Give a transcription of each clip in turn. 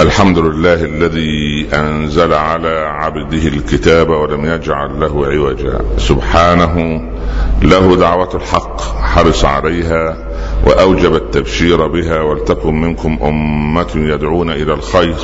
الحمد لله الذي أنزل على عبده الكتاب ولم يجعل له عوجا. سبحانه له دعوة الحق حرص عليها وأوجب التبشير بها ولتكن منكم أمة يدعون إلى الخير.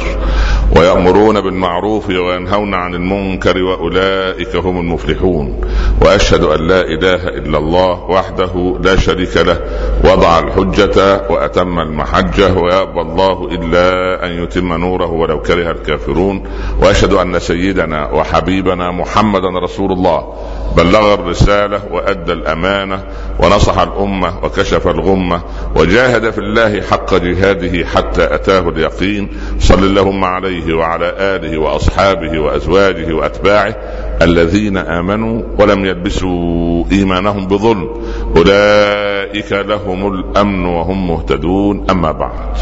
ويأمرون بالمعروف وينهون عن المنكر وأولئك هم المفلحون. وأشهد أن لا إله إلا الله وحده لا شريك له وضع الحجة وأتم المحجة ويأبى الله إلا أن يتم نوره ولو كره الكافرون. وأشهد أن سيدنا وحبيبنا محمدا رسول الله. بلغ الرسالة وأدى الأمانة ونصح الأمة وكشف الغمة وجاهد في الله حق جهاده حتى أتاه اليقين. صل اللهم عليه وعلى آله وأصحابه وأزواجه وأتباعه الذين آمنوا ولم يلبسوا إيمانهم بظلم. أولئك لهم الأمن وهم مهتدون. أما بعد.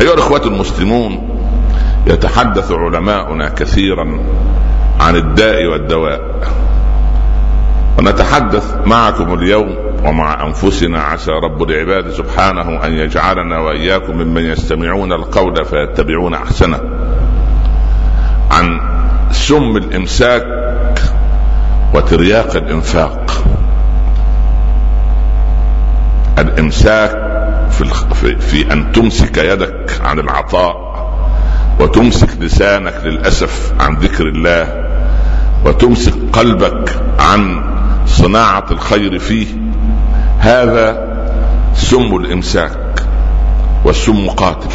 أيها الإخوة المسلمون يتحدث علماؤنا كثيرا عن الداء والدواء. ونتحدث معكم اليوم ومع أنفسنا عسى رب العباد سبحانه أن يجعلنا وإياكم ممن يستمعون القول فيتبعون أحسنه. عن سم الإمساك وترياق الإنفاق. الإمساك في, في, في أن تمسك يدك عن العطاء وتمسك لسانك للأسف عن ذكر الله وتمسك قلبك عن صناعة الخير فيه. هذا سم الإمساك والسم قاتل.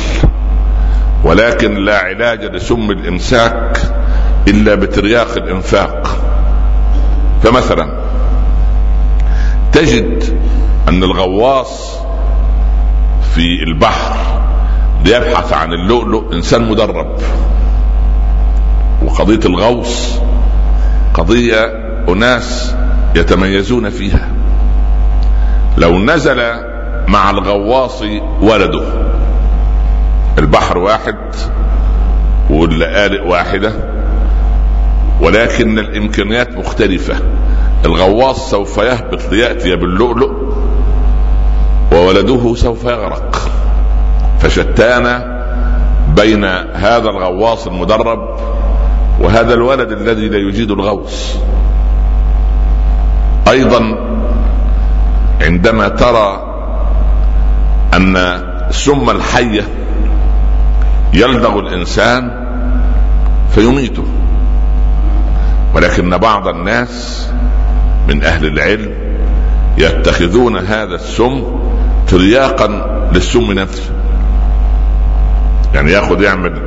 ولكن لا علاج لسم الإمساك إلا بترياق الإنفاق. فمثلا تجد أن الغواص في البحر ليبحث عن اللؤلؤ إنسان مدرب. وقضية الغوص قضية أناس يتميزون فيها. لو نزل مع الغواص ولده. البحر واحد واللآلئ واحدة. ولكن الإمكانيات مختلفة. الغواص سوف يهبط ليأتي باللؤلؤ وولده سوف يغرق. فشتان بين هذا الغواص المدرب وهذا الولد الذي لا يجيد الغوص. أيضا عندما ترى أن سم الحية يلدغ الإنسان فيميته. ولكن بعض الناس من أهل العلم يتخذون هذا السم ترياقا للسم نفسه. يعني يأخذ يعمل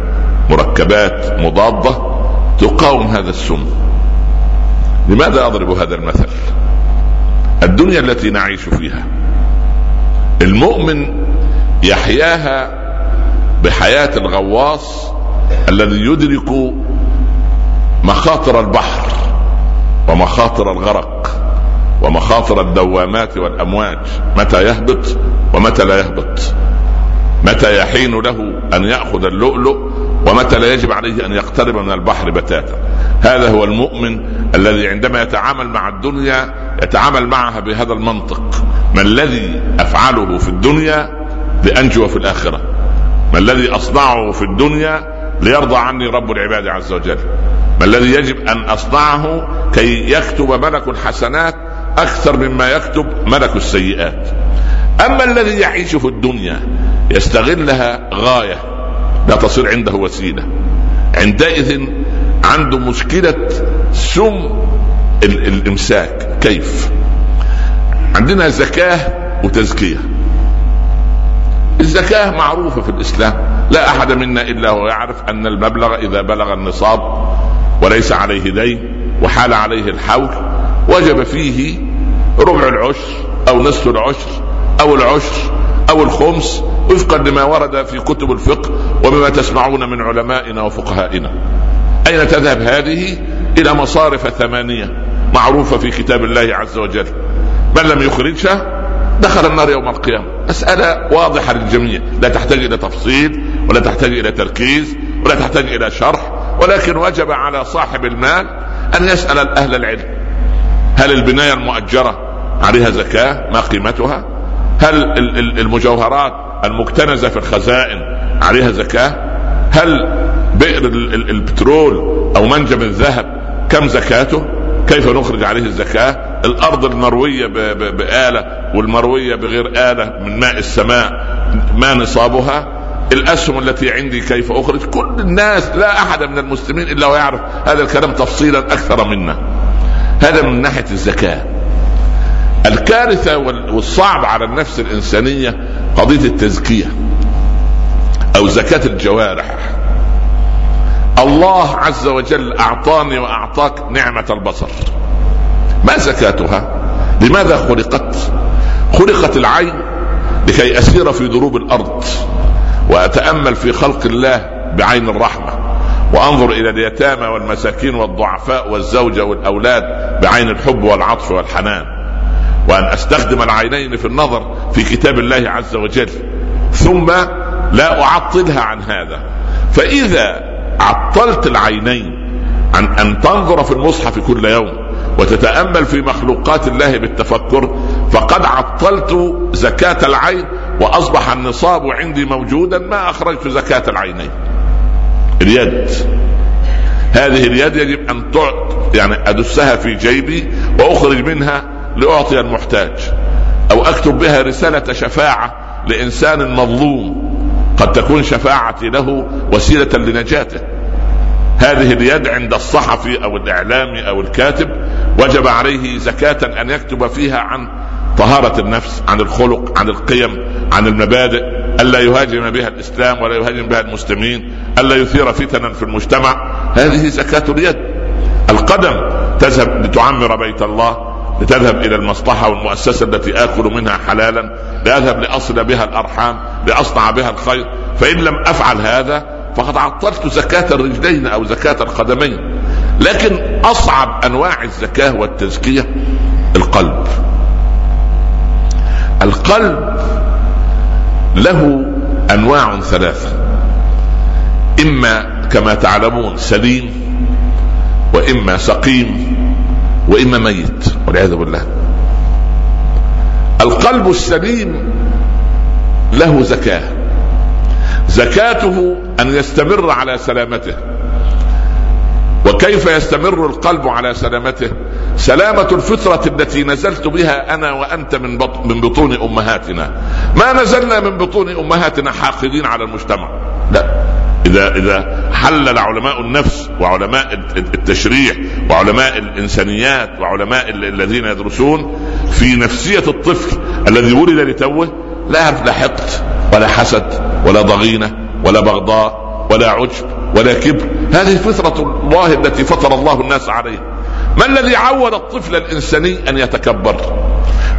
مركبات مضادة تقاوم هذا السم. لماذا أضرب هذا المثل؟ الدنيا التي نعيش فيها. المؤمن يحياها بحياة الغواص الذي يدرك مخاطر البحر ومخاطر الغرق ومخاطر الدوامات والأمواج. متى يهبط ومتى لا يهبط. متى يحين له أن يأخذ اللؤلؤ ومتى لا يجب عليه أن يقترب من البحر بتاتا. هذا هو المؤمن الذي عندما يتعامل مع الدنيا يتعامل معها بهذا المنطق. ما الذي افعله في الدنيا لأنجو في الآخرة؟ ما الذي أصنعه في الدنيا ليرضى عني رب العباد عز وجل؟ ما الذي يجب أن أصنعه كي يكتب ملك الحسنات أكثر مما يكتب ملك السيئات؟ أما الذي يعيش في الدنيا يستغلها غاية لا تصير عنده وسيلة. عندئذ عنده مشكلة سم الامساك. كيف؟ عندنا زكاة وتزكية. الزكاة معروفة في الإسلام. لا أحد منا إلا هو يعرف أن المبلغ إذا بلغ النصاب وليس عليه دين وحال عليه الحول وجب فيه ربع العشر أو نصف العشر أو العشر أو الخمس وفقا لما ورد في كتب الفقه وبما تسمعون من علمائنا وفقهائنا. اين تذهب هذه إلى مصارف ثمانيه معروفة في كتاب الله عز وجل. من لم يخرجها دخل النار يوم القيامة. مسألة واضحة للجميع. لا تحتاج إلى تفصيل ولا تحتاج إلى تركيز ولا تحتاج إلى شرح ولكن وجب على صاحب المال أن يسأل أهل العلم. هل البناية المؤجرة عليها زكاة؟ ما قيمتها؟ هل المجوهرات المكتنزة في الخزائن عليها زكاة؟ هل بئر البترول أو منجم الذهب كم زكاته؟ كيف نخرج عليه الزكاة؟ الأرض المروية بآلة والمروية بغير آلة من ماء السماء ما نصابها؟ الأسهم التي عندي كيف أخرج؟ كل الناس لا أحد من المسلمين إلا ويعرف هذا الكلام تفصيلا أكثر منا. هذا من ناحية الزكاة. الكارثة والصعب على النفس الإنسانية قضية التزكية أو زكاة الجوارح. الله عز وجل أعطاني وأعطاك نعمة البصر. ما زكاتها؟ لماذا خلقت؟ خلقت العين لكي أسير في دروب الأرض وأتأمل في خلق الله بعين الرحمة وأنظر إلى اليتامى والمساكين والضعفاء والزوجه والأولاد بعين الحب والعطف والحنان وأن أستخدم العينين في النظر في كتاب الله عز وجل. ثم لا أعطلها عن هذا. فإذا عطلت العينين عن أن تنظر في المصحف كل يوم وتتأمل في مخلوقات الله بالتفكر فقد عطلت زكاة العين وأصبح النصاب عندي موجودا ما أخرجت زكاة العينين. اليد. هذه اليد يجب أن يعني أدسها في جيبي وأخرج منها لأعطي المحتاج أو أكتب بها رسالة شفاعة لإنسان مظلوم. قد تكون شفاعتي له وسيلة لنجاته. هذه اليد عند الصحفي أو الإعلامي أو الكاتب وجب عليه زكاة أن يكتب فيها عن طهارة النفس عن الخلق عن القيم عن المبادئ. ألا يهاجم بها الإسلام ولا يهاجم بها المسلمين. ألا يثير فتنا في المجتمع. هذه زكاة اليد. القدم تذهب لتعمر بيت الله لتذهب إلى المصلحة والمؤسسة التي آكل منها حلالا. لأذهب لأصل بها الأرحام لأصنع بها الخير. فإن لم أفعل هذا فقد عطلت زكاة الرجلين أو زكاة القدمين. لكن أصعب أنواع الزكاة والتزكية القلب. القلب له أنواع ثلاثة. إما كما تعلمون سليم وإما سقيم وإما ميت والعياذ بالله. القلب السليم له زكاة. زكاته أن يستمر على سلامته. وكيف يستمر القلب على سلامته؟ سلامة الفطرة التي نزلت بها أنا وأنت من, من بطون أمهاتنا. ما نزلنا من بطون أمهاتنا حاقدين على المجتمع. لا. إذا إذا حلل علماء النفس وعلماء التشريع وعلماء الإنسانيات وعلماء الذين يدرسون في نفسية الطفل الذي ولد لتوه لا يعرف لا حقد ولا حسد ولا ضغينة ولا بغضاء ولا عجب ولا كبر. هذه فطرة الله التي فطر الله الناس عليها. ما الذي عود الطفل الإنساني أن يتكبر؟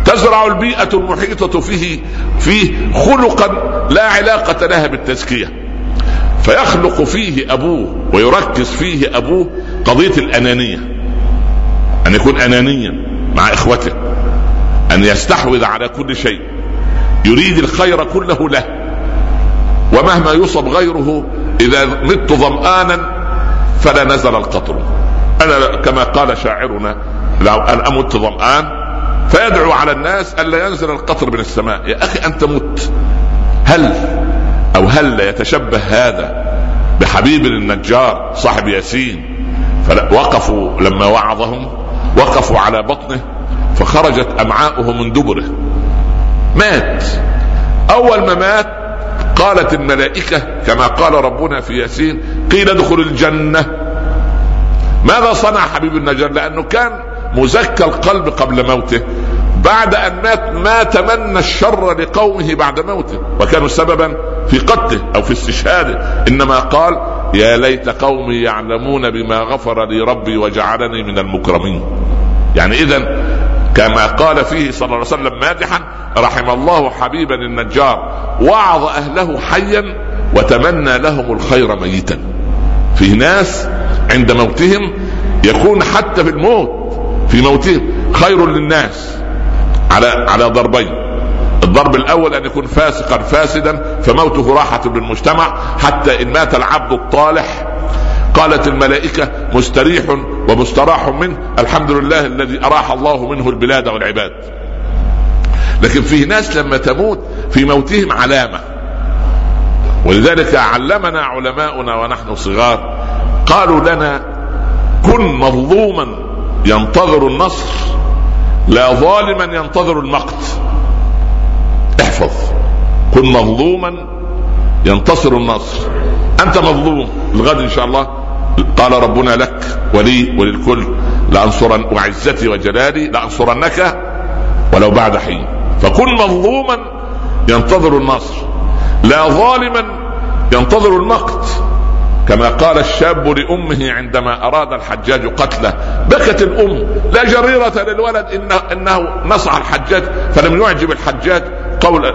تزرع البيئة المحيطة فيه فيه خلقا لا علاقة لها بالتزكية. فيخلق فيه أبوه ويركز فيه أبوه قضية الأنانية. أن يكون أنانيا مع إخوته. أن يستحوذ على كل شيء. يريد الخير كله له. ومهما يصب غيره إذا مت ظمآنا فلا نزل القطر. أنا كما قال شاعرنا لو أن أمت ظمآن فيدعو على الناس الا ينزل القطر من السماء. يا أخي أنت مت. هل أو هل يتشبه هذا بحبيب النجار صاحب ياسين. فوقفوا لما وعظهم وقفوا على بطنه فخرجت أمعاؤه من دبره. مات. أول ما مات قالت الملائكة كما قال ربنا في ياسين قيل ادخل الجنة. ماذا صنع حبيب النجار؟ لأنه كان مزكى القلب قبل موته. بعد أن مات ما تمنى الشر لقومه بعد موته. وكانوا سببا في قتله أو في استشهاده. إنما قال يا ليت قومي يعلمون بما غفر لي ربي وجعلني من المكرمين. يعني اذا كما قال فيه صلى الله عليه وسلم مادحا رحم الله حبيبا النجار وعظ أهله حيا وتمنى لهم الخير ميتا. في ناس عند موتهم يكون حتى في الموت في موتهم خير للناس على على ضربين. الضرب الأول أن يكون فاسقا فاسدا فموته راحة للمجتمع حتى إن مات العبد الطالح. قالت الملائكة مستريح ومستراح منه الحمد لله الذي أراح الله منه البلاد والعباد. لكن فيه ناس لما تموت في موتهم علامة. ولذلك علمنا علماؤنا ونحن صغار قالوا لنا كن مظلوما ينتظر النصر لا ظالما ينتظر المقت. احفظ كن مظلوما ينتصر النصر. أنت مظلوم. الغد إن شاء الله. قال ربنا لك ولي وللكل. لانصرن وعزتي وجلالي لأنصرنك ولو بعد حين. فكن مظلوما ينتظر النصر. لا ظالما ينتظر المقت كما قال الشاب لأمه عندما أراد الحجاج قتله. بكت الأم. لا جريرة للولد انه إنه نصح الحجاج. فلم يعجب الحجاج. قول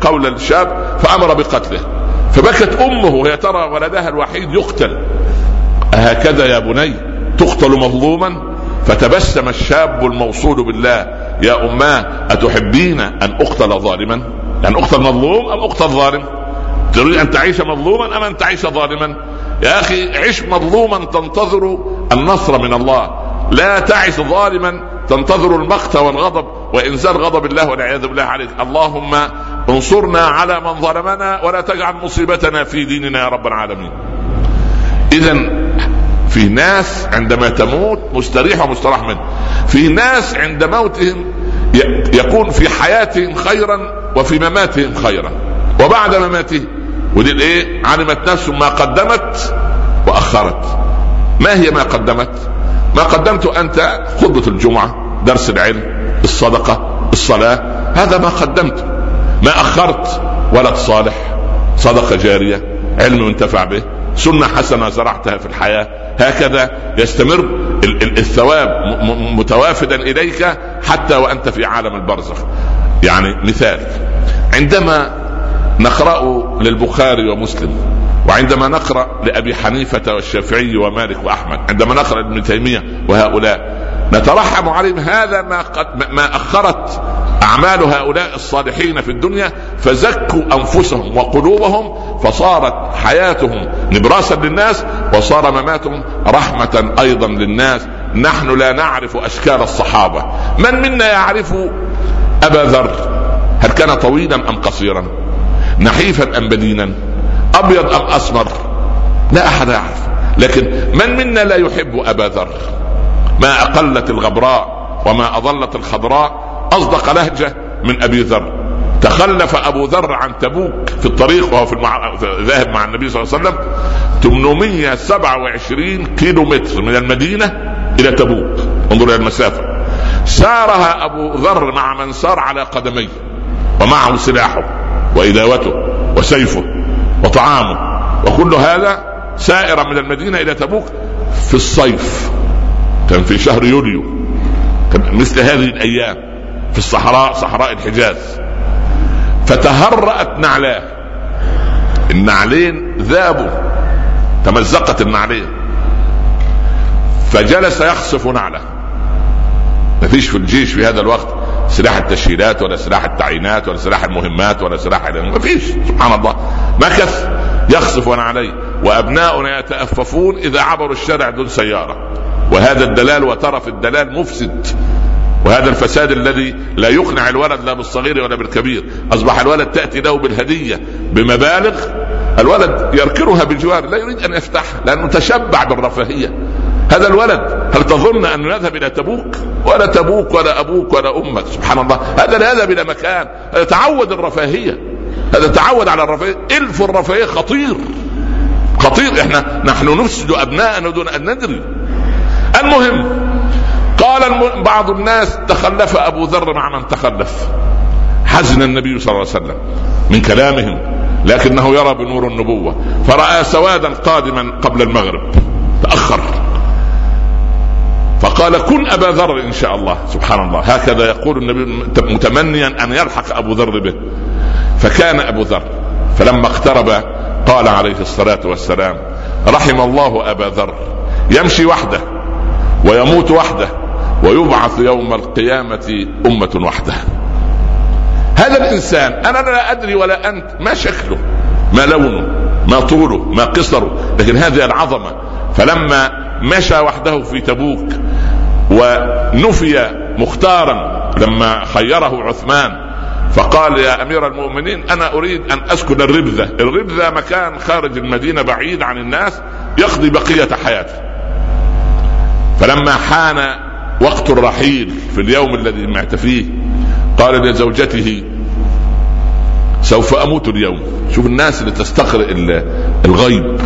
قول الشاب فأمر بقتله. فبكت أمه وهي ترى ولدها الوحيد يقتل. هكذا يا بني تقتل مظلوما؟ فتبسم الشاب الموصول بالله. يا أماه أتحبين أن أقتل ظالما؟ يعني أقتل مظلوم أم أقتل ظالم؟ تريد أن تعيش مظلوما أم أن تعيش ظالما؟ يا أخي عش مظلوما تنتظر النصر من الله. لا تعش ظالما تنتظر المقت والغضب. وانزال غضب الله والعياذ بالله عليك. اللهم انصرنا على من ظلمنا ولا تجعل مصيبتنا في ديننا يا رب العالمين. اذا في ناس عندما تموت مستريح ومستراح منه. في ناس عند موتهم يكون في حياتهم خيرا وفي مماتهم خيرا. وبعد مماتهم ودي الايه؟ علمت نفس ما قدمت وأخرت. ما هي ما قدمت؟ ما قدمت أنت خطبة الجمعة درس العلم. الصدقه الصلاه هذا ما قدمت. ما أخرت ولد صالح. صدقة جارية علم ينتفع به. سنة حسنة زرعتها في الحياة. هكذا يستمر الثواب متوافدا إليك حتى وأنت في عالم البرزخ. يعني مثال عندما نقرأ للبخاري ومسلم وعندما نقرأ لأبي حنيفة والشافعي ومالك وأحمد عندما نقرأ ابن تيمية وهؤلاء نترحم عليهم. هذا ما قد ما أخرت أعمال هؤلاء الصالحين في الدنيا. فزكوا أنفسهم وقلوبهم فصارت حياتهم نبراسا للناس وصار مماتهم رحمة أيضا للناس. نحن لا نعرف أشكال الصحابة. من منا يعرف أبا ذر؟ هل كان طويلا أم قصيرا؟ نحيفا أم بدينا أبيض أم أسمر؟ لا أحد يعرف. لكن من منا لا يحب أبا ذر؟ ما أقلت الغبراء وما اظلت الخضراء أصدق لهجة من أبي ذر. تخلف أبو ذر عن تبوك في الطريق وهو في المع... ذاهب مع النبي صلى الله عليه وسلم 827 كيلو متر من المدينة إلى تبوك. انظر إلى المسافة. سارها أبو ذر مع من سار على قدميه ومعه سلاحه وإداوته وسيفه وطعامه. وكل هذا سائرا من المدينة إلى تبوك في الصيف. كان في شهر يوليو. كان مثل هذه الأيام في الصحراء صحراء الحجاز. فتهرأت نعلاه. النعلين ذابوا. تمزقت النعلين. فجلس يخصف نعله. ما فيش في الجيش في هذا الوقت سلاح التشهيرات ولا سلاح التعيينات ولا سلاح المهمات ولا سلاح ما فيش. سبحان الله. مكث يخصف نعليه. وأبناؤنا يتأففون إذا عبروا الشارع دون سيارة. وهذا الدلال وترف الدلال مفسد. وهذا الفساد الذي لا يقنع الولد لا بالصغير ولا بالكبير. أصبح الولد تأتي له بالهدية بمبالغ الولد يركنها بالجوار لا يريد أن يفتحها لأنه تشبع بالرفاهية. هذا الولد هل تظن انه يذهب إلى تبوك؟ ولا تبوك ولا أبوك ولا أمك سبحان الله. هذا لا يذهب إلى مكان هذا تعود الرفاهية. هذا تعود على الرفاهية. إلف الرفاهية خطير. خطير إحنا نحن نفسد أبناءنا دون أن ندري. المهم قال بعض الناس تخلف أبو ذر مع من تخلف. حزن النبي صلى الله عليه وسلم من كلامهم لكنه يرى بنور النبوة. فرأى سوادا قادما قبل المغرب. تأخر. فقال كن أبا ذر إن شاء الله. سبحان الله. هكذا يقول النبي متمنيا أن يلحق أبو ذر به. فكان أبو ذر. فلما اقترب قال عليه الصلاة والسلام رحم الله أبا ذر. يمشي وحده. ويموت وحده ويبعث يوم القيامة أمة وحده. هذا الإنسان أنا لا أدري ولا أنت ما شكله ما لونه ما طوله ما قصره لكن هذه العظمة. فلما مشى وحده في تبوك ونفي مختارا لما خيره عثمان فقال يا أمير المؤمنين أنا أريد أن أسكن الربذة، الربذة مكان خارج المدينة بعيد عن الناس يقضي بقية حياته. فلما حان وقت الرحيل في اليوم الذي مات فيه قال لزوجته سوف أموت اليوم. شوف الناس اللي تستقرئ الغيب.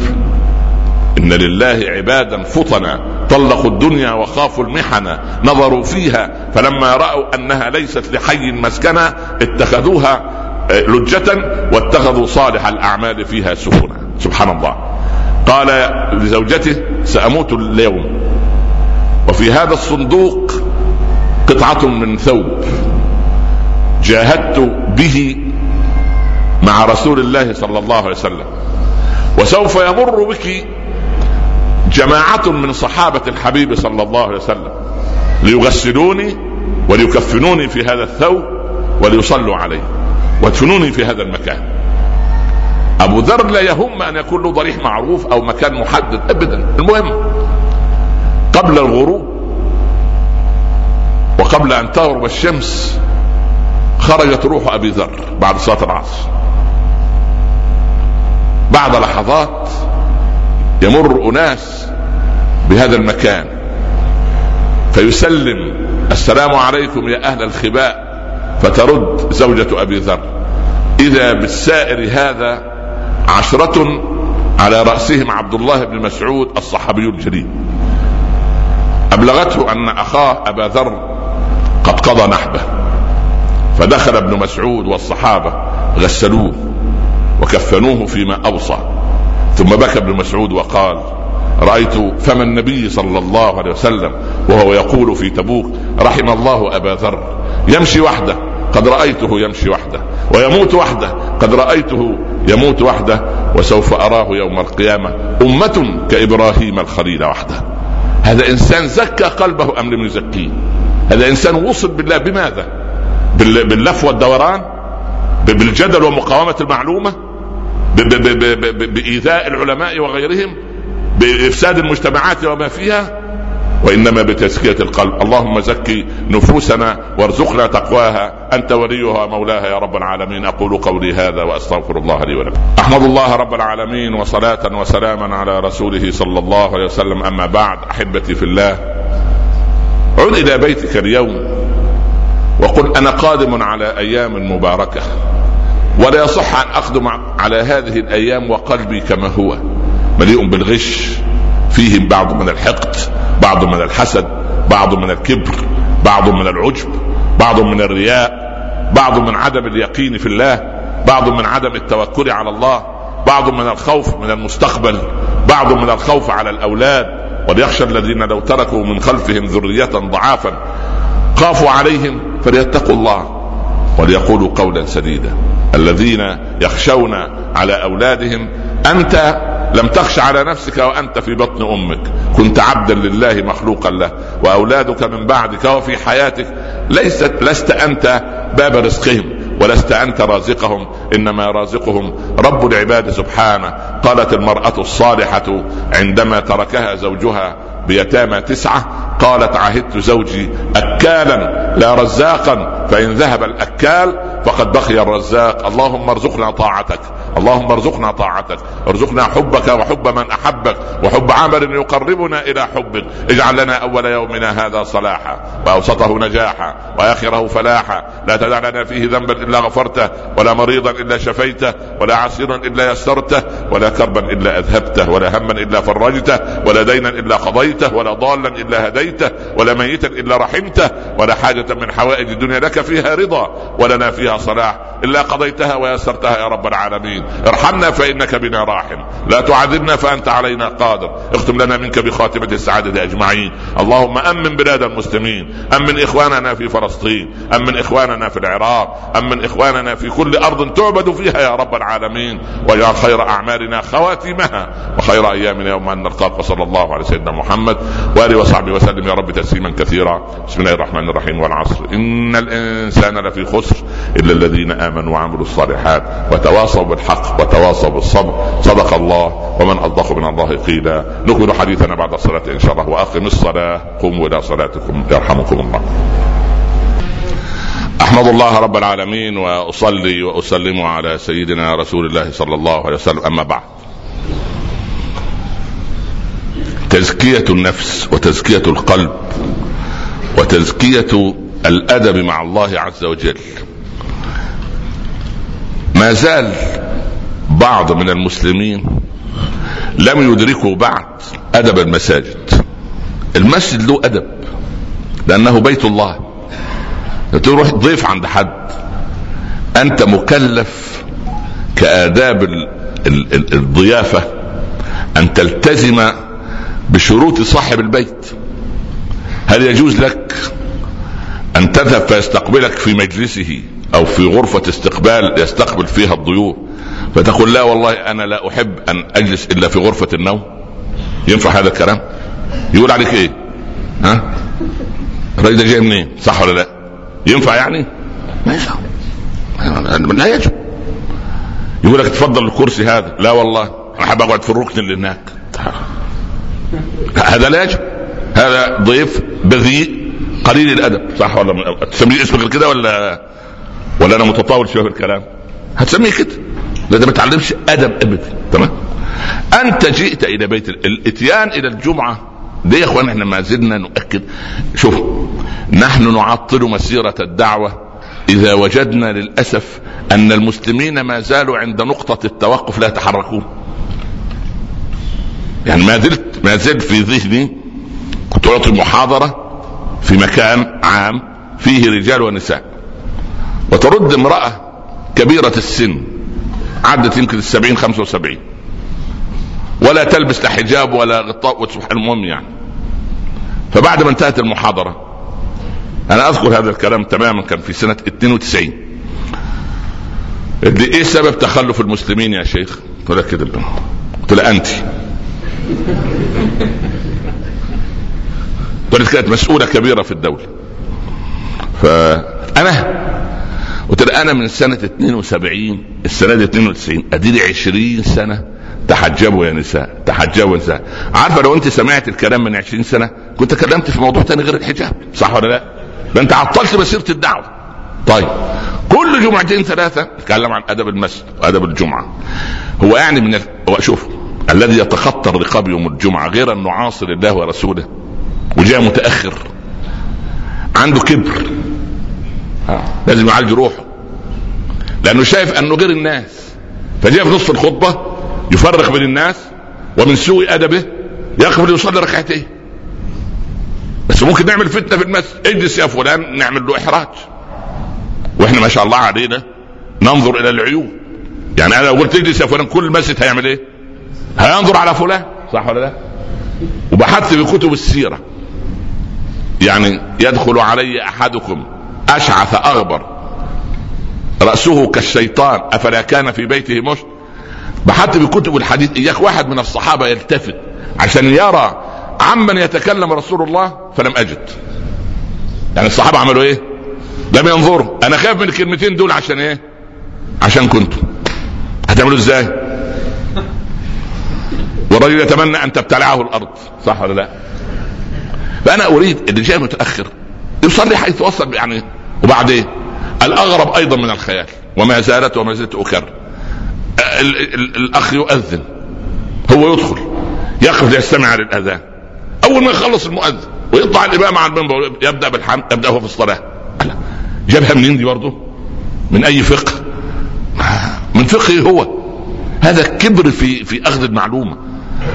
إن لله عبادا فطنا طلقوا الدنيا وخافوا المحن نظروا فيها فلما رأوا أنها ليست لحي مسكنا اتخذوها آه، لجة واتخذوا صالح الأعمال فيها سفنا. سبحان الله. قال لزوجته سأموت اليوم. وفي هذا الصندوق قطعة من ثوب جاهدت به مع رسول الله صلى الله عليه وسلم. وسوف يمر بك جماعة من صحابة الحبيب صلى الله عليه وسلم ليغسلوني وليكفنوني في هذا الثوب وليصلوا علي وادفنوني في هذا المكان. أبو ذر لا يهم أن يكون له ضريح معروف أو مكان محدد أبدا. المهم قبل الغروب وقبل أن تغرب الشمس خرجت روح أبي ذر بعد صلاة العصر. بعد لحظات يمر أناس بهذا المكان فيسلم السلام عليكم يا أهل الخباء. فترد زوجة أبي ذر إذا بالسائر هذا عشرة على رأسهم عبد الله بن مسعود الصحابي الجليل. أبلغته أن أخاه أبا ذر قضى نحبه. فدخل ابن مسعود والصحابة غسلوه وكفنوه فيما أوصى. ثم بكى ابن مسعود وقال رأيت فم النبي صلى الله عليه وسلم وهو يقول في تبوك رحم الله أبا ذر يمشي وحده قد رأيته يمشي وحده ويموت وحده قد رأيته يموت وحده وسوف أراه يوم القيامة أمة كإبراهيم الخليل وحده. هذا إنسان زكى قلبه أم لم يزكيه؟ هذا إنسان وصل بالله بماذا؟ باللف والدوران؟ بالجدل ومقاومة المعلومة؟ بإيذاء العلماء وغيرهم؟ بإفساد المجتمعات وما فيها؟ وإنما بتزكية القلب. اللهم زكي نفوسنا وارزقنا تقواها. أنت وليها مولاها يا رب العالمين. أقول قولي هذا وأستغفر الله لي ولكم. أحمد الله رب العالمين وصلاة وسلاما على رسوله صلى الله عليه وسلم. أما بعد أحبتي في الله عد إلى بيتك اليوم وقل أنا قادم على أيام مباركة. ولا يصح أن أقدم على هذه الأيام وقلبي كما هو مليء بالغش فيه بعض من الحقد. بعض من الحسد بعض من الكبر بعض من العجب بعض من الرياء بعض من عدم اليقين في الله بعض من عدم التوكل على الله بعض من الخوف من المستقبل بعض من الخوف على الأولاد. وليخشى الذين لو تركوا من خلفهم ذرية ضعافا خافوا عليهم فليتقوا الله. وليقولوا قولا سديدا الذين يخشون على أولادهم أنت لم تخش على نفسك وأنت في بطن أمك. كنت عبدا لله مخلوقا له. وأولادك من بعدك وفي حياتك ليست لست أنت باب رزقهم ولست أنت رازقهم. إنما رازقهم رب العباد سبحانه. قالت المرأة الصالحة عندما تركها زوجها بيتامى تسعة قالت عهدت زوجي أكالا لا رزاقا فإن ذهب الأكال فقد بقي الرزاق. اللهم ارزقنا طاعتك. اللهم ارزقنا طاعتك ارزقنا حبك وحب من أحبك وحب عمل يقربنا إلى حبك. اجعل لنا أول يومنا هذا صلاحا وأوسطه نجاحا وآخره فلاحا. لا تدع لنا فيه ذنبا إلا غفرته ولا مريضا إلا شفيته ولا عسيرا إلا يسرته ولا كربا إلا أذهبته ولا هما إلا فرجته ولا دينا إلا قضيته ولا ضالا إلا هديته ولا ميتا إلا رحمته ولا حاجة من حوائج الدنيا لك فيها رضا ولنا فيها صلاح. إلا قضيتها ويسرتها يا رب العالمين. ارحمنا فإنك بنا راحم. لا تعذبنا فأنت علينا قادر. اختم لنا منك بخاتمة السعادة أجمعين. اللهم أمن بلاد المسلمين. أمن إخواننا في فلسطين. أمن إخواننا في العراق. أمن إخواننا في كل أرض تعبد فيها يا رب العالمين. واجعل خير أعمالنا خواتمها. وخير أيامنا يوم أن نلقاك. وصلى الله على سيدنا محمد وآله وصحبه وسلم يا رب تسليما كثيرا. بسم الله الرحمن الرحيم والعصر. إن الإنسان لفي خسر إلا الذين آمنوا. وعملوا الصالحات وتواصوا بالحق وتواصوا بالصبر. صدق الله ومن أصدق من الله قيلا. نكمل حديثنا بعد الصلاة إن شاء الله وأقم الصلاة. قوموا إلى صلاتكم يرحمكم الله. أحمد الله رب العالمين وأصلي وأسلم على سيدنا رسول الله صلى الله عليه وسلم. أما بعد. تزكية النفس وتزكية القلب وتزكية الأدب مع الله عز وجل. ما زال بعض من المسلمين لم يدركوا بعد أدب المساجد. المسجد له أدب لأنه بيت الله. تروح ضيف عند حد. أنت مكلف كآداب الضيافة أن تلتزم بشروط صاحب البيت. هل يجوز لك أن تذهب فيستقبلك في مجلسه أو في غرفة استقبال يستقبل فيها الضيوف فتقول لا والله أنا لا أحب أن أجلس إلا في غرفة النوم. ينفع هذا الكلام؟ يقول عليك إيه؟ ها؟ الراجل ده جاي منين؟ صح ولا لا؟ ينفع يعني؟ ما ينفع. لا يجب. يقول لك تفضل الكرسي هذا. لا والله أنا حاب أقعد في الركن اللي هناك. هذا لا يجب. هذا ضيف بذيء قليل الأدب. صح ولا تسميه اسمه كده ولا ولا أنا متطاول شوية في الكلام. هتسميه كده لازم ما تعلمش أدب أبدا. تمام؟ أنت جئت إلى بيت الإتيان إلى الجمعة. ليه يا إخوان؟ إحنا ما زلنا نؤكد. شوف نحن نعطل مسيرة الدعوة إذا وجدنا للأسف أن المسلمين ما زالوا عند نقطة التوقف لا يتحركون. يعني ما زلت ما زلت في ذهني كنت أعطي محاضرة في مكان عام فيه رجال ونساء. وترد امرأة كبيرة السن عدت يمكن السبعين خمسة وسبعين. ولا تلبس لا حجاب ولا غطاء المهم يعني. فبعد ما انتهت المحاضرة أنا أذكر هذا الكلام تماما كان في سنة 92 قلت لي إيه سبب تخلف المسلمين يا شيخ؟ قلت لها كده قلت لها أنت. قلت كانت مسؤولة كبيرة في الدولة. فأنا لها أنا من سنة 72 السنة دي 92 أديني 20 سنة تحجبوا يا نساء تحجبوا يا نساء. عارفة لو أنت سمعت الكلام من 20 سنة كنت كلمت في موضوع تاني غير الحجاب صح ولا لا؟ ده أنت عطلت مسيرة الدعوة. طيب كل جمعتين ثلاثة نتكلم عن أدب المسجد وأدب الجمعة. هو يعني من ال... شوف الذي يتخطى الرقاب يوم الجمعة غير أنه عاصي لله ورسوله وجاء متأخر عنده كبر. لازم يعالج روحه. لأنه شايف أنه غير الناس. فجاء في نصف الخطبة يفرق بين الناس ومن سوء أدبه يقف ليصلي ركعتين بس ممكن نعمل فتنة في المسجد. اجلس يا فلان نعمل له إحراج. وإحنا ما شاء الله علينا ننظر إلى العيوب يعني أنا لو قلت اجلس يا فلان كل المسجد هيعمل إيه؟ هينظر على فلان. صح ولا لا؟ وبحثت في كتب السيرة. يعني يدخل علي أحدكم أشعث أغبر. رأسه كالشيطان. أفلا كان في بيته مشت؟ بحثت في كتب الحديث. إياك واحد من الصحابة يلتفت. عشان يرى عمن يتكلم رسول الله فلم أجد. يعني الصحابة عملوا إيه؟ لم ينظروا. أنا خايف من الكلمتين دول عشان إيه؟ عشان كنتم هتعملوا إزاي؟ والرجل يتمنى أن تبتلعه الأرض. صح ولا لا؟ فأنا أريد اللي جاي متأخر يصلي حيث وصل يعني وبعدين؟ الأغرب أيضا من الخيال وما زالت وما زلت أكرر. الأخ يؤذن هو يدخل يقف ليستمع للأذان. أول ما يخلص المؤذن ويطلع الإمام على المنبر يبدأ بالحمد يبدأ هو في الصلاة. جابها منين دي برضه؟ من أي فقه؟ من فقهه هو. هذا كبر في في أخذ المعلومة.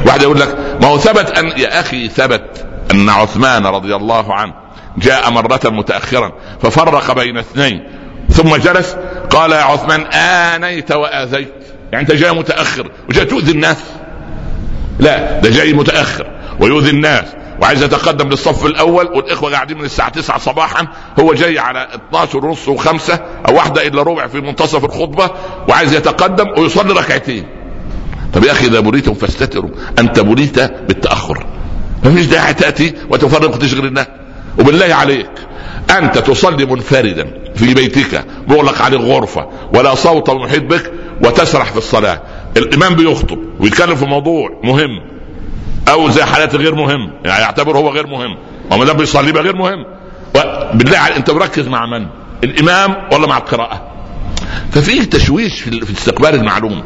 واحد يقول لك ما هو ثبت أن يا أخي ثبت أن عثمان رضي الله عنه جاء مرة متأخرا ففرق بين اثنين. ثم جلس قال يا عثمان آنيت وآذيت. يعني أنت جاي متأخر وجاي تؤذي الناس. لا ده جاي متأخر ويؤذي الناس. وعايز يتقدم للصف الأول والإخوة قاعدين من الساعة 9 صباحا هو جاي على 12 ونص وخمسة أو واحدة الا ربع في منتصف الخطبة وعايز يتقدم ويصلي ركعتين. طب يا أخي إذا بليتم فاستتروا أنت بليت بالتأخر. ما فيش داعي تأتي وتفرق وتشغل الناس. وبالله عليك أنت تصلي منفردا في بيتك مغلق عليك غرفه ولا صوت محيط بك وتسرح في الصلاة. الإمام بيخطب ويتكلم في موضوع مهم. أو زي حالات غير مهم يعني يعتبر هو غير مهم. وما دام بيصلي يبقى غير مهم. بالله عليك أنت مركز مع من؟ الإمام ولا مع القراءة؟ ففي تشويش في استقبال المعلوم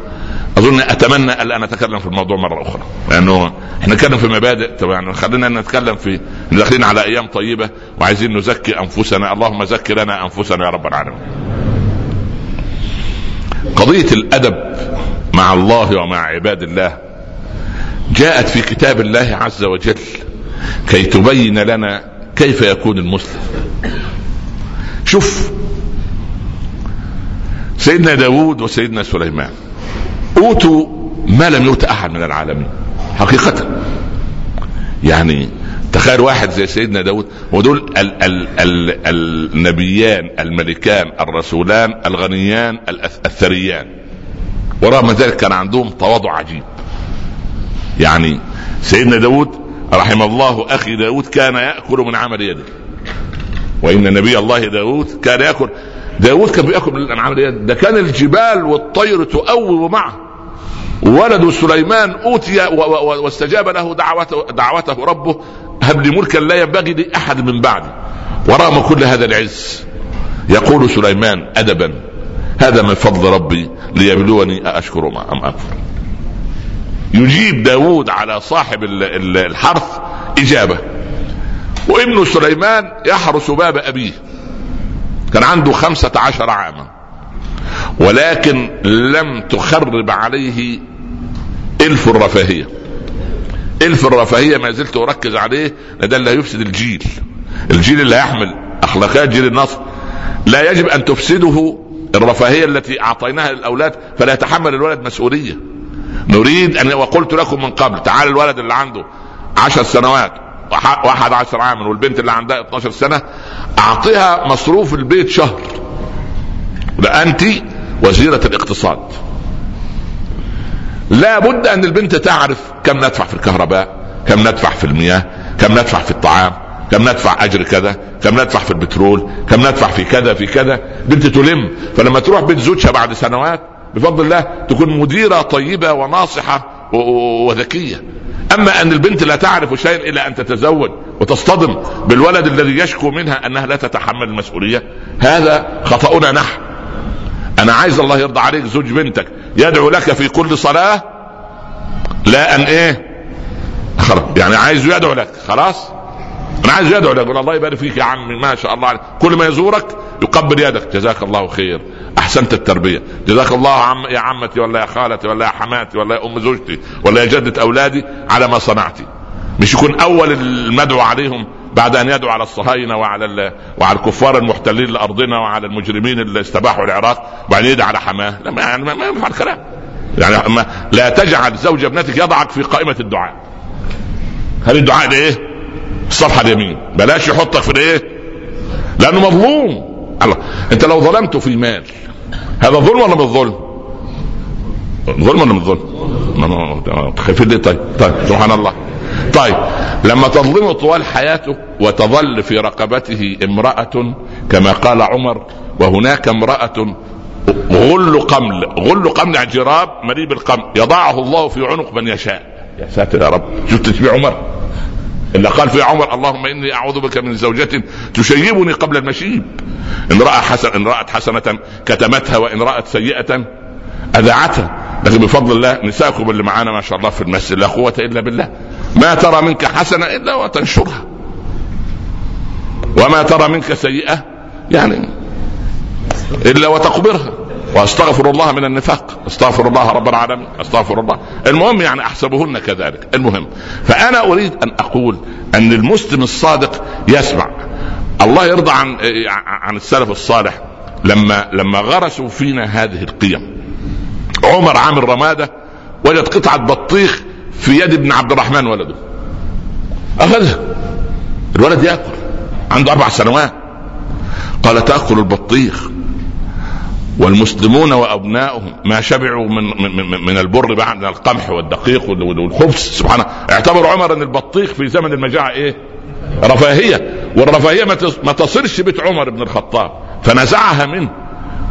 أظن أتمنى الا نتكلم في الموضوع مرة أخرى. لأنه إحنا نتكلم في مبادئ. طبعا يعني خلينا نتكلم في داخلين على أيام طيبة وعايزين نزكي أنفسنا. اللهم زك لنا أنفسنا يا رب العالمين. قضية الأدب مع الله ومع عباد الله جاءت في كتاب الله عز وجل كي تبين لنا كيف يكون المسلم. شوف سيدنا داود وسيدنا سليمان. أوتوا ما لم يؤت أحد من العالمين حقيقة. يعني تخيل واحد زي سيدنا داود ودول ال ال ال النبيان الملكان الرسولان الغنيان الثريان. ورغم ذلك كان عندهم تواضع عجيب. يعني سيدنا داود رحم الله أخي داود كان يأكل من عمل يده. وإن نبي الله داود كان يأكل داود كان بيأكل من عمل يده. ده كان الجبال والطير تؤوب معه. ولد سليمان أوتي واستجاب له دعوته دعوته ربه هب لي ملكا لا ينبغي لأحد من بعدي. ورغم كل هذا العز يقول سليمان ادبا هذا من فضل ربي ليبلوني أأشكر أم أكفر. يجيب داود على صاحب الحرث إجابة. وابن سليمان يحرس باب أبيه. كان عنده خمسة عشر عاما. ولكن لم تخرب عليه إلف الرفاهية. إلف الرفاهية ما زلت أركز عليه ده اللي هيفسد الجيل. الجيل اللي هيحمل أخلاقيات جيل النصر. لا يجب أن تفسده الرفاهية التي أعطيناها للأولاد فلا يتحمل الولد مسؤولية. نريد أن وقلت لكم من قبل تعال الولد اللي عنده عشر سنوات واحد عشر عاما والبنت اللي عندها 12 سنة أعطيها مصروف البيت شهر. لا انت وزيرة الاقتصاد. لا بد أن البنت تعرف كم ندفع في الكهرباء كم ندفع في المياه كم ندفع في الطعام كم ندفع أجر كذا كم ندفع في البترول كم ندفع في كذا في كذا. بنت تلم. فلما تروح بيت زوجها بعد سنوات بفضل الله تكون مديرة طيبة وناصحة وذكية. أما أن البنت لا تعرف شيئا إلا أن تتزوج وتصطدم بالولد الذي يشكو منها أنها لا تتحمل المسؤولية هذا خطأنا نحن. أنا عايز الله يرضى عليك زوج بنتك. يدعو لك في كل صلاة. لا أن إيه؟ خلاص. يعني عايز يدعو لك. خلاص؟ أنا عايز يدعو يقول الله يبارك فيك يا عمي. ما شاء الله عليك. كل ما يزورك يقبل يدك. جزاك الله خير. أحسنت التربية. جزاك الله عم يا عمتي ولا يا خالتي ولا يا حماتي ولا يا أم زوجتي ولا يا جدة أولادي على ما صنعتي. مش يكون أول المدعو عليهم بعد ان يدعو على الصهاينه وعلى وعلى الكفار المحتلين لارضنا وعلى المجرمين اللي استباحوا العراق وبعدين يدعو على حماه لا ما يعني ما ينفع الكلام يعني ما لا تجعل زوج ابنتك يضعك في قائمه الدعاء هل الدعاء ده إيه؟ الصفحه اليمين بلاش يحطك في الايه لأنه مظلوم الله انت لو ظلمته في مال هذا ظلم ولا مش ظلم ظلم ولا مش ظلم خايفين طيب طيب سبحان الله طيب لما تظلمه طوال حياته وتظل في رقبته امرأة كما قال عمر وهناك امرأة غل قمل غل قمل يعني جراب مليء بالقمل يضعه الله في عنق من يشاء. يا ساتر يا رب شفت تشبيه عمر؟ إلا قال في عمر اللهم إني أعوذ بك من زوجة تشيبني قبل المشيب. إن رأى حسن إن رأت حسنة كتمتها وإن رأت سيئة أذاعتها. لكن بفضل الله نساءكم اللي معانا ما شاء الله في المسجد لا قوة إلا بالله. ما ترى منك حسنة إلا وتنشرها. وما ترى منك سيئة يعني إلا وتقبرها. وأستغفر الله من النفاق. أستغفر الله رب العالمين. أستغفر الله. المهم يعني أحسبهن كذلك. المهم. فأنا أريد أن أقول أن المسلم الصادق يسمع. الله يرضى عن عن السلف الصالح لما لما غرسوا فينا هذه القيم. عمر عامل رمادة وجد قطعة بطيخ في يد ابن عبد الرحمن ولده. أخذها. الولد يأكل. عنده أربع سنوات. قال تأكل البطيخ. والمسلمون وابنائهم ما شبعوا من من, من البر بعد القمح والدقيق والخبز. سبحان اعتبر عمر إن البطيخ في زمن المجاعة إيه؟ رفاهية. والرفاهية ما تصلش بيت عمر بن الخطاب. فنزعها منه.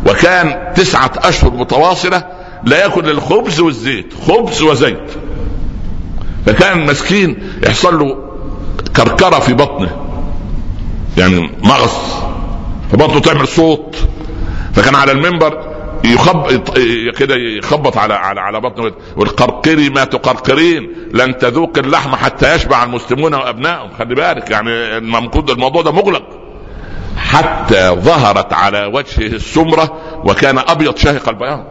وكان تسعة أشهر متواصلة لا يأكل الخبز والزيت. خبز وزيت. فكان مسكين يحصل له كركرة في بطنه. يعني مغص فبطنه تعمل صوت. فكان على المنبر يخب كده يخبط على على على بطنه. والقرقري ما تقرقرين لن تذوق اللحم حتى يشبع المسلمون وأبنائهم. خلي بالك يعني الموضوع ده مغلق. حتى ظهرت على وجهه السمرة وكان أبيض شاهق البياض.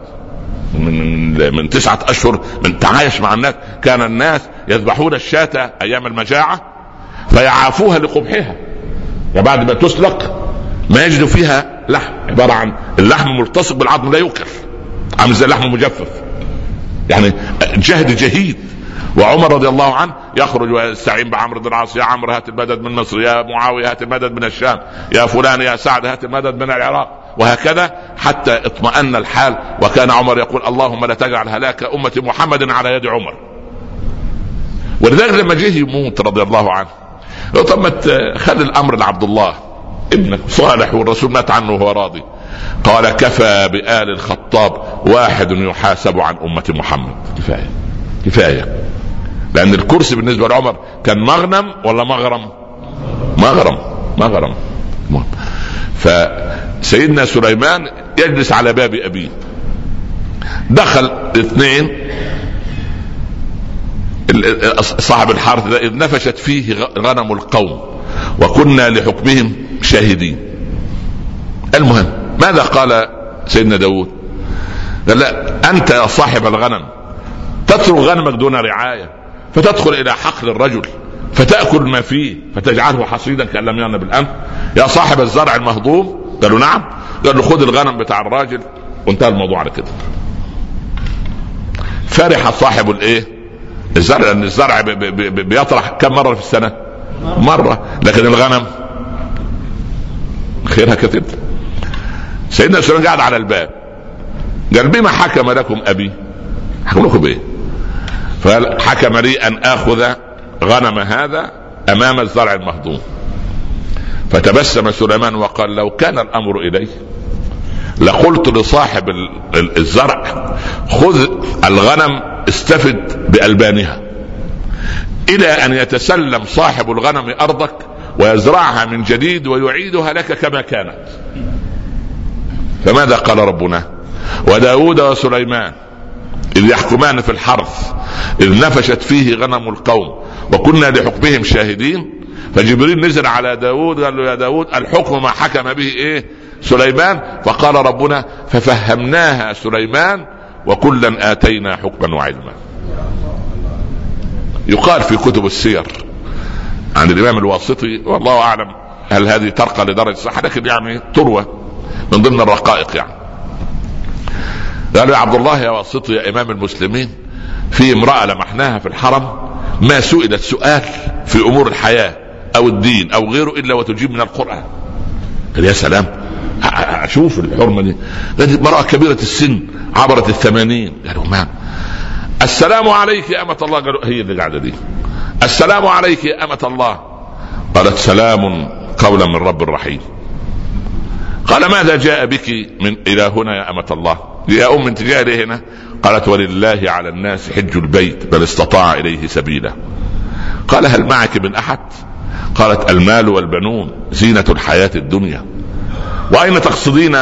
من من تسعة أشهر من تعايش مع الناس. كان الناس يذبحون الشاة أيام المجاعة فيعافوها لقبحها. وبعد ما تسلق ما يجد فيها لحم. عبارة عن اللحم ملتصق بالعظم لا يوكل عامل زي اللحم المجفف. يعني جهد جهيد. وعمر رضي الله عنه يخرج ويستعين بعمرو بن العاص. يا عمرو هات المدد من مصر. يا معاوية هات المدد من الشام. يا فلان يا سعد هات المدد من العراق. وهكذا حتى اطمأن الحال. وكان عمر يقول اللهم لا تجعل هلاك أمة محمد على يد عمر. ولذلك لما جه يموت رضي الله عنه طب خلي الأمر لعبد الله ابنك صالح والرسول مات عنه وهو راضي. قال كفى بآل الخطاب واحد يحاسب عن أمة محمد. كفاية. كفاية. لأن الكرسي بالنسبة لعمر كان مغنم ولا مغرم؟ مغرم. مغرم. فسيدنا سليمان يجلس على باب أبيه. دخل اثنين. صاحب الحارث ده إذ نفشت فيه غنم القوم وكنا لحكمهم شاهدين. المهم ماذا قال سيدنا داود قال لا أنت يا صاحب الغنم تترك غنمك دون رعاية فتدخل إلى حقل الرجل فتأكل ما فيه فتجعله حصيدا كأن لم يغن بالأمس يا صاحب الزرع المهضوم قالوا نعم. قال له خذ الغنم بتاع الراجل. وانتهى الموضوع على كده. فرح صاحب الايه؟ الزرع لأن الزرع بيطرح كم مرة في السنة؟ مرة. لكن الغنم خيرها كثير سيدنا سليمان قاعد على الباب. قال بما حكم لكم أبي؟ حكم لكم بايه فقال حكم لي أن آخذ غنم هذا أمام الزرع المهضوم. فتبسم سليمان وقال لو كان الأمر إليه لقلت لصاحب الزرع خذ الغنم استفد بألبانها إلى أن يتسلم صاحب الغنم أرضك ويزرعها من جديد ويعيدها لك كما كانت. فماذا قال ربنا؟ وداود وسليمان إذ يحكمان في الحرث إذ نفشت فيه غنم القوم وكنا لحكمهم شاهدين فجبريل نزل على داود قال له يا داود الحكم ما حكم به إيه؟ سليمان. فقال ربنا ففهمناها سليمان وكلا آتينا حكما وعلما. يقال في كتب السير عن الإمام الواسطي والله أعلم هل هذه ترقى لدرجة صحه لكن يعني تروى من ضمن الرقائق يعني. قال يا عبد الله يا واسطي يا إمام المسلمين في امرأة لمحناها في الحرم ما سئلت سؤال في أمور الحياة أو الدين أو غيره إلا وتجيب من القرآن. قال يا سلام أشوف الحرمة دي. امرأة كبيرة السن عبرت الثمانين. قالوا ما السلام عليك يا أمة الله. قالوا هي اللي قاعدة دي. السلام عليك يا أمة الله. قالت سلام قولا من رب رحيم قال ماذا جاء بك من إلى هنا يا أمة الله؟ يا أم انت جاء هنا؟ قالت ولله على الناس حج البيت بل استطاع إليه سبيلا. قال هل معك من أحد؟ قالت المال والبنون زينة الحياة الدنيا. وأين تقصدين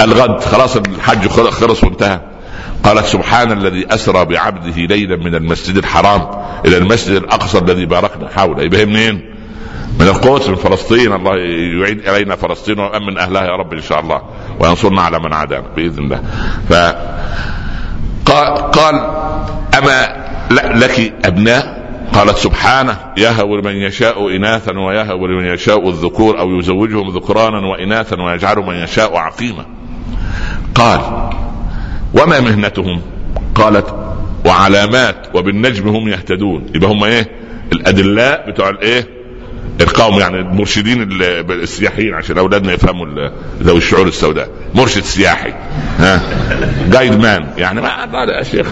الغد؟ خلاص الحج خلص وانتهى. قالت سبحان الذي أسرى بعبده ليلا من المسجد الحرام إلى المسجد الأقصى الذي باركنا. حوله يبقى منين؟ من القدس من فلسطين. الله يعيد إلينا فلسطين ويامن أهلها يا رب إن شاء الله. وينصرنا على من عادانا بإذن الله. ف قال أما لك أبناء؟ قالت سبحانه يهب لمن يشاء إناثا ويهب لمن يشاء الذكور أو يزوجهم ذكرانا وإناثا ويجعل من يشاء عقيما. قال وما مهنتهم؟ قالت وعلامات وبالنجم هم يهتدون. يبقى هم إيه؟ الأدلاء بتوع الإيه؟ القوم يعني المرشدين السياحيين عشان أولادنا يفهموا ذوي الشعور السوداء. مرشد سياحي ها؟ جايد مان يعني ما يا شيخ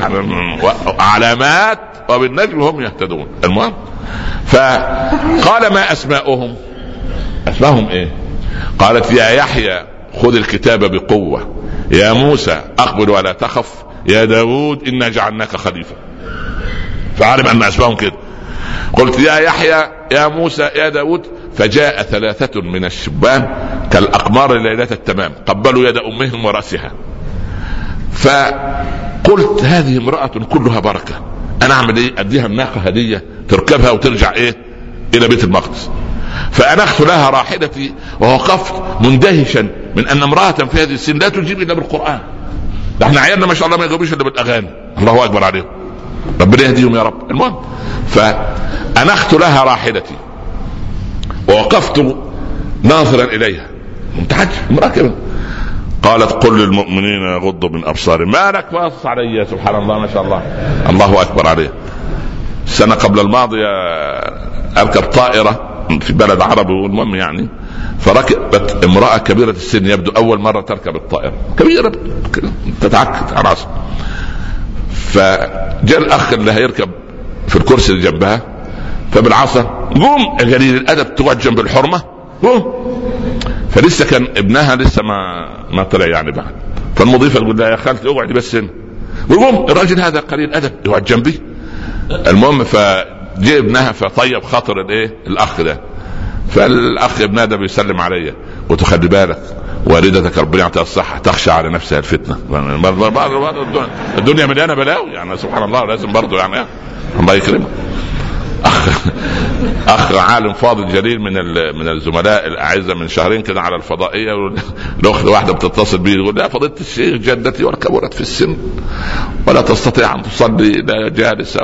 علامات وبالنجم هم يهتدون. المهم فقال ما أسماؤهم؟ اسماءهم إيه؟ قالت يا يحيى خذ الكتاب بقوة. يا موسى أقبل ولا تخف. يا داود إنا جعلناك خليفة. فعلم أن أسماءهم كده. قلت يا يحيى يا موسى يا داود فجاء ثلاثة من الشبان كالأقمار ليلة التمام قبلوا يد أمهم ورأسها. فقلت هذه امرأة كلها بركة أنا أعمل إيه؟ أديها الناقة هدية تركبها وترجع إيه؟ إلى بيت المقدس. فانخت لها راحلتي ووقفت مندهشا من أن امرأة في هذه السن لا تجيب إلا بالقرآن. ده إحنا عيالنا ما شاء الله ما يجاوبوش إلا بالأغاني. الله أكبر عليهم. ربنا يهديهم يا رب. المهم فانخت لها راحلتي. ووقفت ناظرا إليها. متعجب امراه كده قالت قل للمؤمنين يغضوا من أبصارهم. ما لك باصص علي سبحان الله ما شاء الله. الله أكبر عليه السنة قبل الماضيه أركب طائرة في بلد عربي والمهم يعني فركبت امرأة كبيرة السن يبدو أول مرة تركب الطائرة. كبيرة تتعكت على رأسها. فجاء الأخ اللي هيركب في الكرسي اللي جنبها فبالعصا قوم قليل الأدب تقعد جنب الحرمة قوم. فلسه كان ابنها لسه ما ما طلع يعني بعد. فالمضيفة تقول لها يا خالتي اقعدي بس هنا. ويقوم الراجل هذا قليل أدب يقعد جنبي. المهم فجاء ابنها فطيب خاطر الإيه؟ الأخ ده. فالأخ ابنها ده بيسلم عليا. قلت خلي بالك والدتك ربنا يعطيها الصحة تخشى على نفسها الفتنة. الدنيا مليانة بلاوي يعني سبحان الله لازم برضه يعني الله يكرمك. اخ اخ عالم فاضل جليل من من الزملاء الاعزاء من شهرين كده على الفضائية الاخت واحدة بتتصل بي تقول يا فضيلة الشيخ جدتي وكبرت في السن ولا تستطيع أن تصلي لا جالسة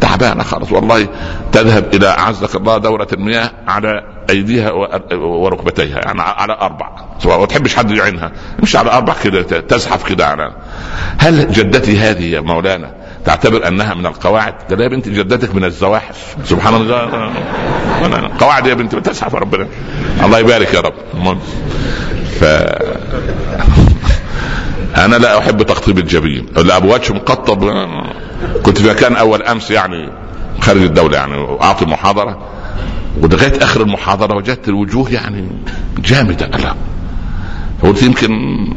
تعبانة خالص. والله تذهب إلى أعزك الله دورة المياه على أيديها وركبتيها يعني على أربع ما تحبش حد يعينها مش على أربع كده تزحف كده على هل جدتي هذه يا مولانا تعتبر أنها من القواعد؟ قال يا بنت جدتك من الزواحف. سبحان الله. قواعد يا بنت تسعف ربنا. الله يبارك يا رب. ف أنا لا أحب تقطيب الجبين. لا ابو وجه مقطب. كنت في مكان أول أمس يعني خارج الدولة يعني اعطي محاضرة. ولغاية آخر المحاضرة وجدت الوجوه يعني جامدة. لا قلت يمكن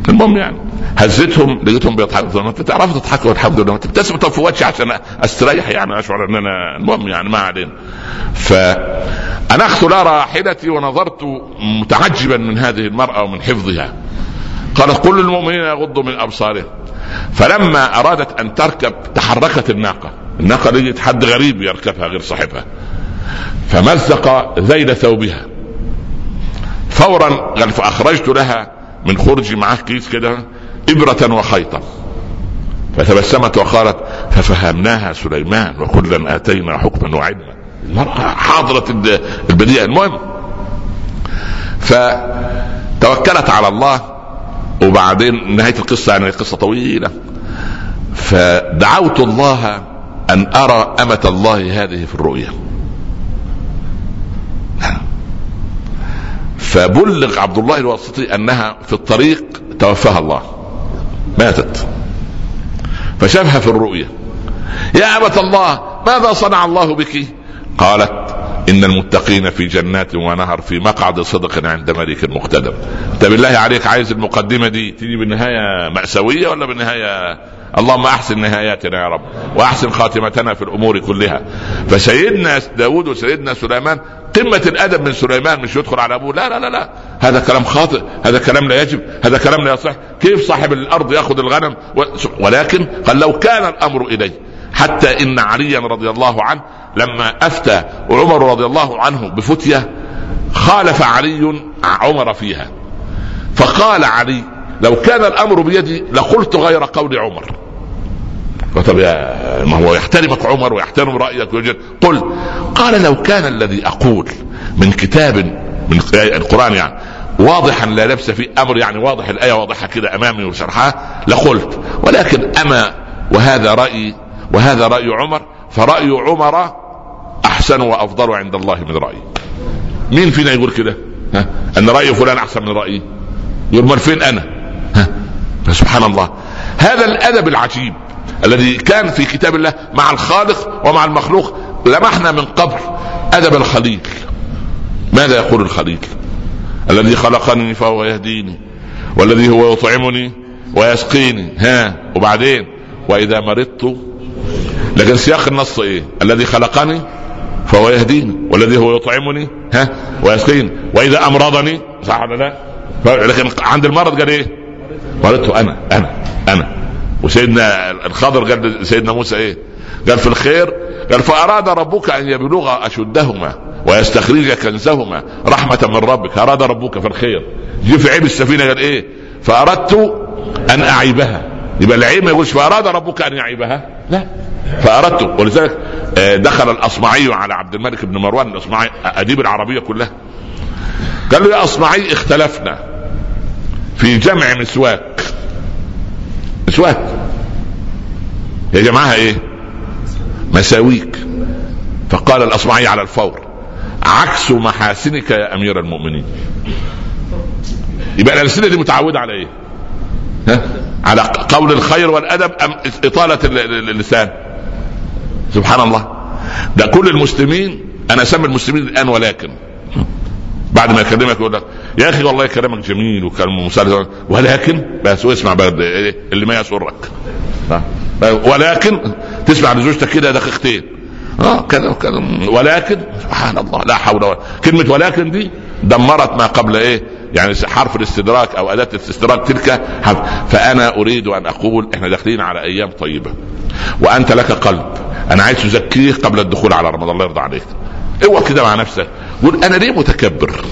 المهم يعني. هزتهم لقيتهم بيضحكوا. انت تعرف تضحكوا الحمد لله. انت بتبتسم طب في وجهي عشان أستريح يعني أشعر إن أنا المهم يعني ما علينا. فانخت لها راحلتي ونظرت متعجبا من هذه المرأة ومن حفظها. قالت كل المؤمنين يغضوا من أبصارهم. فلما أرادت أن تركب تحركت الناقة. الناقة لقيت حد غريب يركبها غير صاحبها. فمزق ذيل ثوبها. فورا قال فأخرجت لها من خرجي معاه كيس كده إبرة وخيطا فتبسمت وقالت ففهمناها سليمان وكلا آتينا حكما وعلما. المرأة حاضرة البديهة المهم فتوكلت على الله وبعدين نهاية القصة يعني قصة طويلة. فدعوت الله أن أرى أمة الله هذه في الرؤيا. فبلغ عبد الله الواسطي أنها في الطريق توفاها الله. ماتت. فشافها في الرؤيا يا أبة الله ماذا صنع الله بك؟ قالت إن المتقين في جنات ونهر في مقعد صدق عند ملك مقتدر. أنت بالله عليك عايز المقدمة دي تيجي بالنهاية مأساوية ولا بالنهاية اللهم أحسن نهاياتنا يا رب وأحسن خاتمتنا في الأمور كلها. فسيدنا داود وسيدنا سليمان قمة الأدب من سليمان مش يدخل على أبوه. لا لا لا لا. هذا كلام خاطئ هذا كلام لا يجب هذا كلام لا يصح. كيف صاحب الأرض يأخذ الغنم؟ ولكن قال لو كان الأمر إليه حتى إن عليا رضي الله عنه لما أفتى عمر رضي الله عنه بفتية خالف علي عمر فيها. فقال علي لو كان الأمر بيدي لقلت غير قول عمر. طب يا ما هو يحترمك عمر ويحترم رأيك ويجد قل قال لو كان الذي أقول من كتاب من القرآن يعني واضحا لا لبس فيه أمر يعني واضح الآية واضحة كده أمامي وشرحها لقلت. ولكن أما وهذا رايي وهذا رأي عمر فرأي عمر أحسن وأفضل عند الله من رأيي. مين فينا يقول كده؟ ها؟ أن رأي فلان أحسن من رأيي. يقول فين أنا؟ ها؟ فسبحان الله. هذا الأدب العجيب الذي كان في كتاب الله مع الخالق ومع المخلوق لمحنا من قبل. أدب الخليل. ماذا يقول الخليل؟ الذي خلقني فهو يهديني والذي هو يطعمني ويسقيني. ها؟ وبعدين؟ وإذا مرضت؟ لكن سياق النص إيه؟ الذي خلقني فهو يهديني والذي هو يطعمني ها؟ ويسقيني. وإذا أمرضني؟ صح ولا لا؟ لكن عند المرض قال إيه؟ قالته أنا أنا أنا. وسيدنا الخضر قال سيدنا موسى إيه؟ قال في الخير قال فأراد ربك أن يبلغ أشدهما ويستخرج كنزهما رحمة من ربك. أراد ربك في الخير. جه في عيب السفينة قال إيه؟ فأردت أن أعيبها. يبقى العيب ما يقولش فأراد ربك أن يعيبها؟ لا. فأردت. ولذلك آه، دخل الأصمعي على عبد الملك بن مروان الأصمعي أديب العربية كلها. قال له يا أصمعي اختلفنا. في جمع مسواك. مسواك. يا جماعة إيه؟ مساويك. فقال الأصمعي على الفور عكس محاسنك يا أمير المؤمنين. يبقى الألسنة دي متعودة على إيه؟ ها؟ على قول الخير والأدب أم إطالة اللسان. سبحان الله. ده كل المسلمين أنا أسمي المسلمين الآن ولكن. بعد ما يكلمك يقول لك يا أخي والله كلامك جميل وكلام مسلسل ولكن؟ بس واسمع بقى اللي ما يسرك. ولكن؟ تسمع لزوجتك كده دقيقتين. آه كذا وكذا ولكن؟ سبحان الله لا حول ولا كلمة ولكن دي دمرت ما قبل إيه يعني حرف الاستدراك أو أداة الاستدراك تلك حرف. فأنا أريد أن أقول إحنا داخلين على أيام طيبة وأنت لك قلب. أنا عايز تزكيه قبل الدخول على رمضان الله يرضى عليك. اوعى كده مع نفسك. قول أنا ليه متكبر؟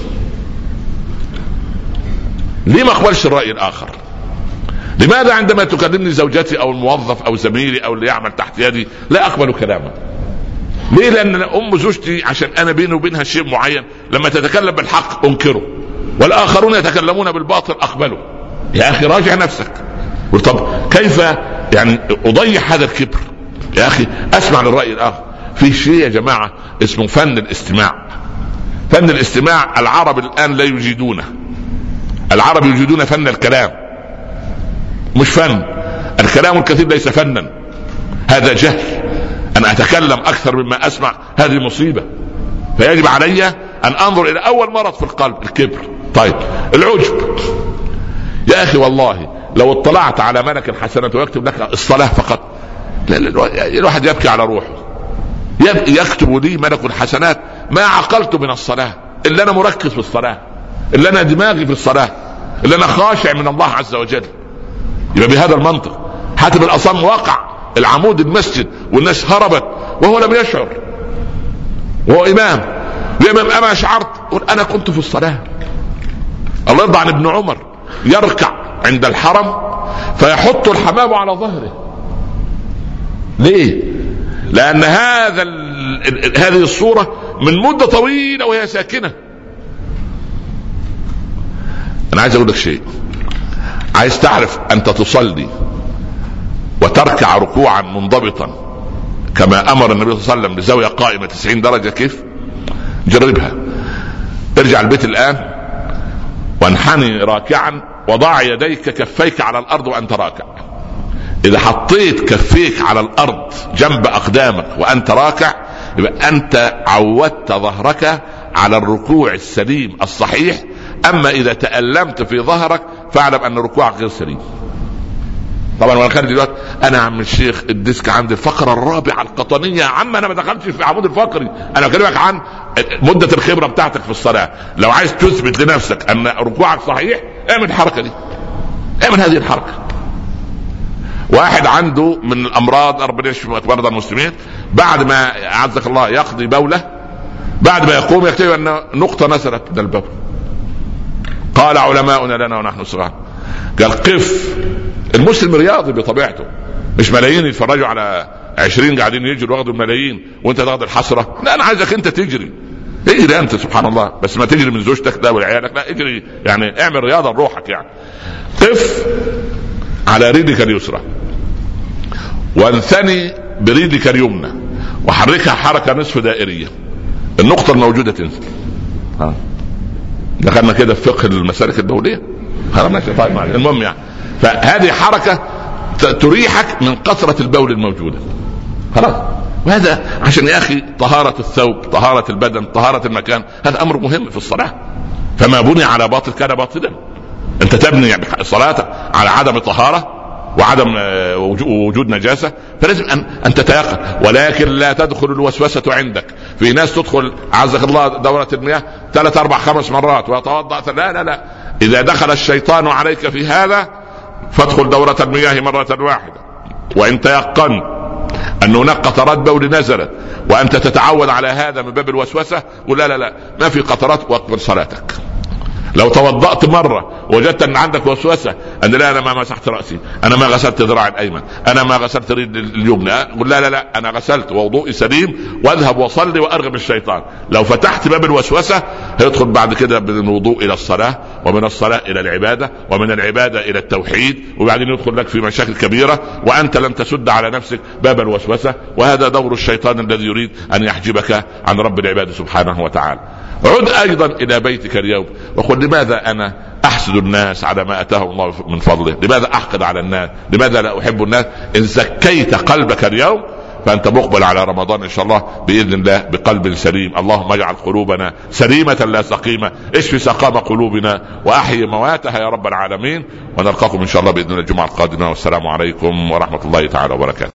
ليه ما أقبلش الرأي الآخر؟ لماذا عندما تكلمني زوجتي أو الموظف أو زميلي أو اللي يعمل تحت يدي لا أقبل كلامه؟ ليه؟ لأن أم زوجتي عشان أنا بيني وبينها شيء معين لما تتكلم بالحق أنكره والآخرون يتكلمون بالباطل أقبله. يا أخي راجع نفسك. طب كيف يعني أضيع هذا الكبر؟ يا أخي أسمع للرأي الآخر. في شيء يا جماعة اسمه فن الاستماع. فن الاستماع العرب الآن لا يجيدونه العرب يجيدون فن الكلام مش فن. الكلام الكثير ليس فنا. هذا جهل. أن أتكلم أكثر مما أسمع هذه مصيبة. فيجب علي أن أنظر إلى أول مرض في القلب الكبر. طيب العجب. يا أخي والله لو اطلعت على ملك الحسنات ويكتب لك الصلاة فقط الواحد يبكي على روحه. يكتب لي ملك الحسنات ما عقلت من الصلاة إلا أنا مركز في الصلاة إلا أنا دماغي في الصلاة إلا أنا خاشع من الله عز وجل. يبقى بهذا المنطق. حاتم الأصم وقع العمود المسجد والناس هربت وهو لم يشعر. وهو إمام. الامام اما شعرت أنا كنت في الصلاة. الله يرضى عن ابن عمر يركع عند الحرم فيحط الحمام على ظهره. ليه؟ لأن هذا هذه الصورة من مدة طويلة وهي ساكنة. أنا عايز أقول لك شيء. عايز تعرف أنت تصلي وتركع ركوعا منضبطا كما أمر النبي صلى الله عليه وسلم بزاويه قائمة 90 درجة كيف؟ جربها. ارجع البيت الآن وانحني راكعا وضع يديك كفيك على الأرض وأنت راكع. إذا حطيت كفيك على الأرض جنب أقدامك وأنت راكع يبقى أنت عودت ظهرك على الركوع السليم الصحيح. أما إذا تألمت في ظهرك فاعلم أن ركوعك غير سليم. طبعا وأنا خارج دلوقتي أنا يا عم الشيخ الديسك عندي الفقرة الرابعة القطنية. يا عم أنا ما دخلتش في عمود الفقري. أنا بكلمك عن مدة الخبرة بتاعتك في الصلاة. لو عايز تثبت لنفسك أن ركوعك صحيح اعمل الحركة دي. اعمل هذه الحركة. واحد عنده من الأمراض ربنا يشفي مرضى المسلمين بعد ما اعزك الله يقضي بوله بعد ما يقوم يكتب أن نقطة نزلت من البول. قال علماؤنا لنا ونحن صغار. قال قف. المسلم رياضي بطبيعته. مش ملايين يتفرجوا على عشرين قاعدين يجروا واخدوا الملايين وانت تاخد الحسرة. لا أنا عايزك أنت تجري. اجري أنت سبحان الله. بس ما تجري من زوجتك لا ولعيالك لا اجري. يعني اعمل رياضة لروحك يعني. قف. على رجلك اليسرى. وانثني برجلك اليمنى. وحركها حركة نصف دائرية. النقطة الموجودة تنزل. ها. دخلنا كده في فقه المسالك الدولية. ماشي طيب المهم يعني فهذه حركة تريحك من قطره البول الموجودة. خلاص. وهذا عشان يا أخي طهارة الثوب طهارة البدن طهارة المكان هذا أمر مهم في الصلاة. فما بني على باطل كان باطلا. أنت تبني صلاتك على عدم طهاره وعدم وجود نجاسة فلازم أن أن تتيقن. ولكن لا تدخل الوسوسة عندك. في ناس تدخل عزك الله دورة المياه ثلاث أربع خمس مرات ويتوضا لا لا لا. إذا دخل الشيطان عليك في هذا فادخل دورة المياه مرة واحدة. وإن تيقنت أن هناك قطرات بول نزلت وأنت تتعود على هذا من باب الوسوسة قل لا لا لا. ما في قطرات وأقبل صلاتك. لو توضأت مرة وجدت أن عندك وسوسة أن لا أنا ما مسحت رأسي. أنا ما غسلت ذراعي الأيمن. أنا ما غسلت رجلي اليمنى. قل لا لا لا أنا غسلت ووضوئي سليم وأذهب وأصلي وأرغب الشيطان. لو فتحت باب الوسوسة هيدخل بعد كده من الوضوء إلى الصلاة ومن الصلاة إلى العبادة ومن العبادة إلى التوحيد وبعدين يدخل لك في مشاكل كبيرة وأنت لم تسد على نفسك باب الوسوسة وهذا دور الشيطان الذي يريد أن يحجبك عن رب العباد سبحانه وتعالى. عد أيضا إلى بيتك اليوم. وقل لماذا أنا أحسد الناس على ما أتاهم الله من فضله. لماذا أحقد على الناس؟ لماذا لا أحب الناس؟ إن زكيت قلبك اليوم فأنت مقبل على رمضان إن شاء الله بإذن الله بقلب سليم. اللهم اجعل قلوبنا سليمة لا سقيمة. اشف سقام قلوبنا وأحيي مواتها يا رب العالمين. ونلقاكم إن شاء الله بإذن الله الجمعة القادمة. والسلام عليكم ورحمة الله تعالى وبركاته.